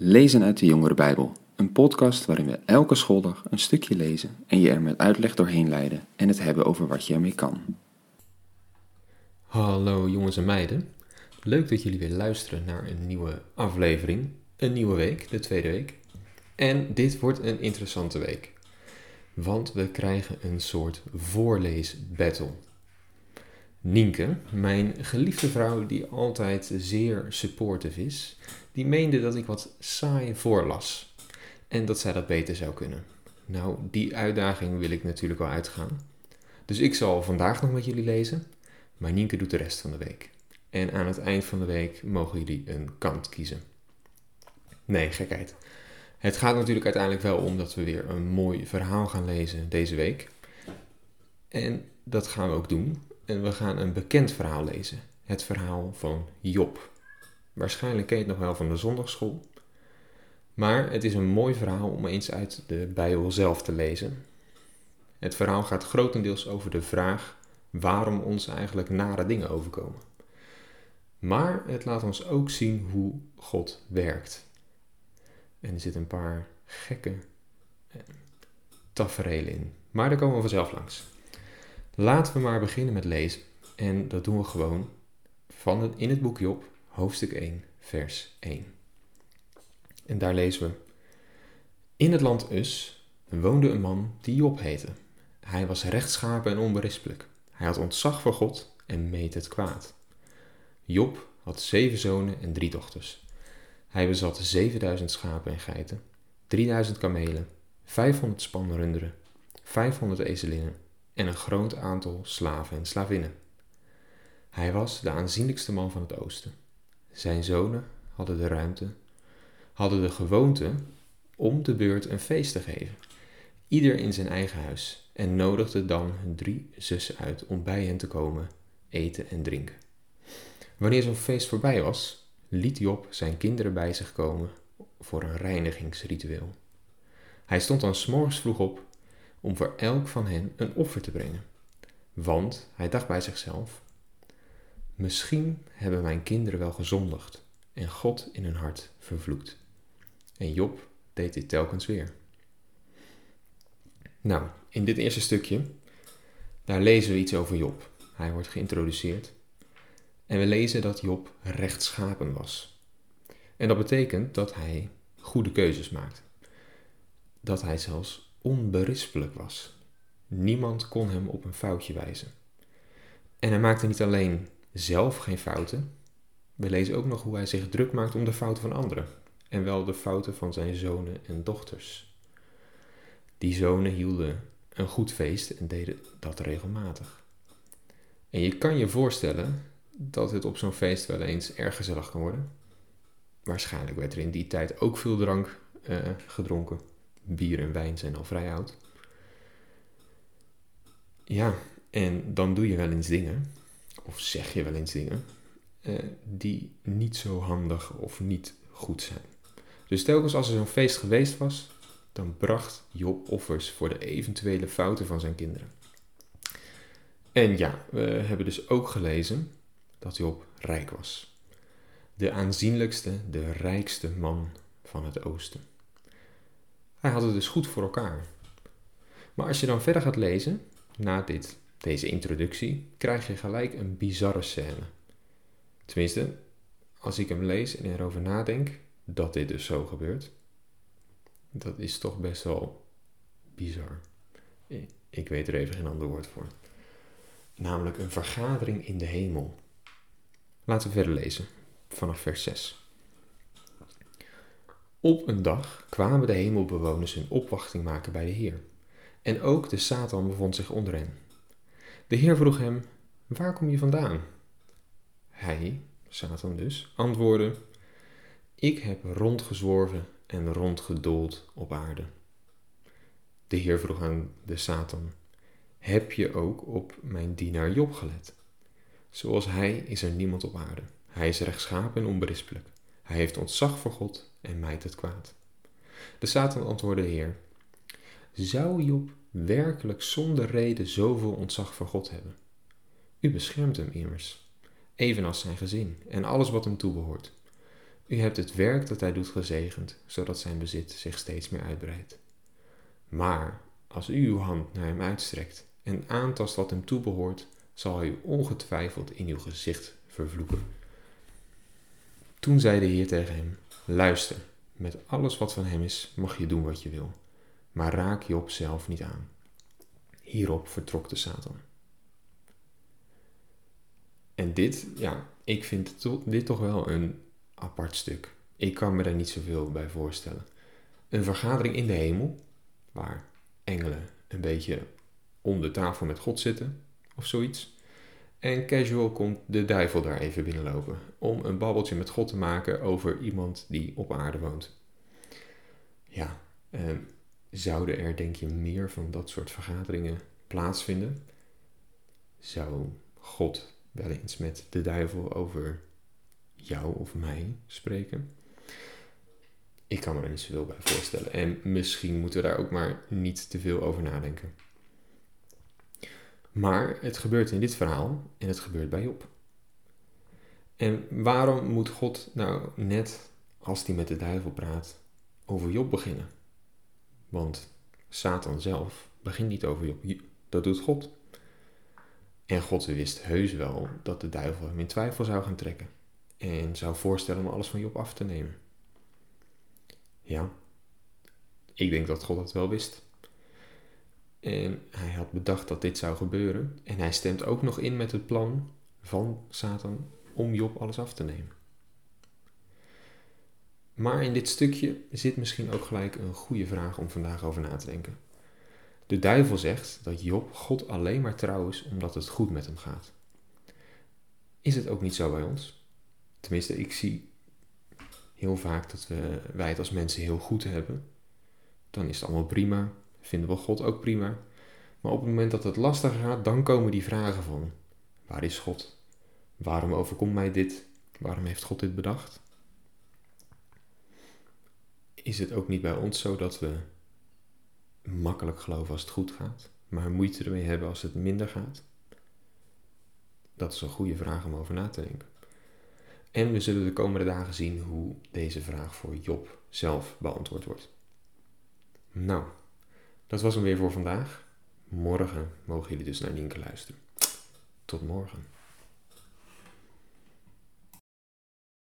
Lezen uit de Jongere Bijbel, een podcast waarin we elke schooldag een stukje lezen en je er met uitleg doorheen leiden en het hebben over wat je ermee kan. Hallo jongens en meiden, leuk dat jullie weer luisteren naar een nieuwe aflevering, een nieuwe week, de tweede week. En dit wordt een interessante week, want we krijgen een soort voorleesbattle. Nienke, mijn geliefde vrouw die altijd zeer supportive is, die meende dat ik wat saai voorlas. En dat zij dat beter zou kunnen. Nou, die uitdaging wil ik natuurlijk wel uitgaan. Dus ik zal vandaag nog met jullie lezen, maar Nienke doet de rest van de week. En aan het eind van de week mogen jullie een kant kiezen. Nee, gekheid. Het gaat natuurlijk uiteindelijk wel om dat we weer een mooi verhaal gaan lezen deze week. En dat gaan we ook doen. En we gaan een bekend verhaal lezen. Het verhaal van Job. Waarschijnlijk ken je het nog wel van de zondagschool. Maar het is een mooi verhaal om eens uit de Bijbel zelf te lezen. Het verhaal gaat grotendeels over de vraag waarom ons eigenlijk nare dingen overkomen. Maar het laat ons ook zien hoe God werkt. En er zitten een paar gekke eh, tafereelen in. Maar daar komen we vanzelf langs. Laten we maar beginnen met lezen. En dat doen we gewoon van in het boek Job, hoofdstuk 1, vers 1. En daar lezen we: In het land Us woonde een man die Job heette. Hij was rechtschapen en onberispelijk. Hij had ontzag voor God en meet het kwaad. Job had zeven zonen en drie dochters. Hij bezat 7000 schapen en geiten, 3000 kamelen, 500 spanrunderen, 500 ezelinnen en een groot aantal slaven en slavinnen. Hij was de aanzienlijkste man van het oosten. Zijn zonen hadden de ruimte, hadden de gewoonte om de beurt een feest te geven, ieder in zijn eigen huis, en nodigden dan hun drie zussen uit om bij hen te komen, eten en drinken. Wanneer zo'n feest voorbij was, liet Job zijn kinderen bij zich komen voor een reinigingsritueel. Hij stond dan s'morgens vroeg op om voor elk van hen een offer te brengen. Want hij dacht bij zichzelf: Misschien hebben mijn kinderen wel gezondigd en God in hun hart vervloekt. En Job deed dit telkens weer. Nou, in dit eerste stukje, daar lezen we iets over Job. Hij wordt geïntroduceerd. En we lezen dat Job rechtschapen was. En dat betekent dat hij goede keuzes maakt. Dat hij zelfs onberispelijk was. Niemand kon hem op een foutje wijzen. En hij maakte niet alleen zelf geen fouten, we lezen ook nog hoe hij zich druk maakt om de fouten van anderen, en wel de fouten van zijn zonen en dochters. Die zonen hielden een goed feest en deden dat regelmatig. En je kan je voorstellen dat het op zo'n feest wel eens erg gezellig kan worden. Waarschijnlijk werd er in die tijd ook veel drank uh, gedronken bier en wijn zijn al vrij oud. Ja, en dan doe je wel eens dingen, of zeg je wel eens dingen, eh, die niet zo handig of niet goed zijn. Dus telkens als er zo'n feest geweest was, dan bracht Job offers voor de eventuele fouten van zijn kinderen. En ja, we hebben dus ook gelezen dat Job rijk was. De aanzienlijkste, de rijkste man van het oosten. Hij had het dus goed voor elkaar. Maar als je dan verder gaat lezen, na dit, deze introductie, krijg je gelijk een bizarre scène. Tenminste, als ik hem lees en erover nadenk dat dit dus zo gebeurt, dat is toch best wel bizar. Ik weet er even geen ander woord voor. Namelijk een vergadering in de hemel. Laten we verder lezen, vanaf vers 6. Op een dag kwamen de hemelbewoners hun opwachting maken bij de Heer. En ook de Satan bevond zich onder hen. De Heer vroeg hem: Waar kom je vandaan? Hij, Satan dus, antwoordde: Ik heb rondgezworven en rondgedoold op aarde. De Heer vroeg aan de Satan: Heb je ook op mijn dienaar Job gelet? Zoals hij is er niemand op aarde. Hij is rechtschapen en onberispelijk. Hij heeft ontzag voor God en mijt het kwaad. De Satan antwoordde de Heer: Zou Job werkelijk zonder reden zoveel ontzag voor God hebben? U beschermt hem immers, evenals zijn gezin en alles wat hem toebehoort. U hebt het werk dat hij doet gezegend, zodat zijn bezit zich steeds meer uitbreidt. Maar als u uw hand naar hem uitstrekt en aantast wat hem toebehoort, zal hij u ongetwijfeld in uw gezicht vervloeken. Toen zei de Heer tegen hem: Luister, met alles wat van hem is, mag je doen wat je wil, maar raak Job zelf niet aan. Hierop vertrok de Satan. En dit, ja, ik vind dit toch wel een apart stuk. Ik kan me daar niet zoveel bij voorstellen. Een vergadering in de hemel, waar engelen een beetje om de tafel met God zitten, of zoiets. En casual komt de duivel daar even binnenlopen om een babbeltje met God te maken over iemand die op aarde woont. Ja, eh, zouden er denk je meer van dat soort vergaderingen plaatsvinden? Zou God wel eens met de duivel over jou of mij spreken? Ik kan me er niet zoveel bij voorstellen. En misschien moeten we daar ook maar niet te veel over nadenken. Maar het gebeurt in dit verhaal en het gebeurt bij Job. En waarom moet God nou net als hij met de duivel praat over Job beginnen? Want Satan zelf begint niet over Job, dat doet God. En God wist heus wel dat de duivel hem in twijfel zou gaan trekken en zou voorstellen om alles van Job af te nemen. Ja, ik denk dat God dat wel wist. En hij had bedacht dat dit zou gebeuren. En hij stemt ook nog in met het plan van Satan om Job alles af te nemen. Maar in dit stukje zit misschien ook gelijk een goede vraag om vandaag over na te denken. De duivel zegt dat Job God alleen maar trouw is omdat het goed met hem gaat. Is het ook niet zo bij ons? Tenminste, ik zie heel vaak dat we, wij het als mensen heel goed hebben. Dan is het allemaal prima, vinden we God ook prima. Maar op het moment dat het lastiger gaat, dan komen die vragen van: waar is God? Waarom overkomt mij dit? Waarom heeft God dit bedacht? Is het ook niet bij ons zo dat we makkelijk geloven als het goed gaat, maar moeite ermee hebben als het minder gaat? Dat is een goede vraag om over na te denken. En we zullen de komende dagen zien hoe deze vraag voor Job zelf beantwoord wordt. Nou, dat was hem weer voor vandaag. Morgen mogen jullie dus naar Nienke luisteren. Tot morgen.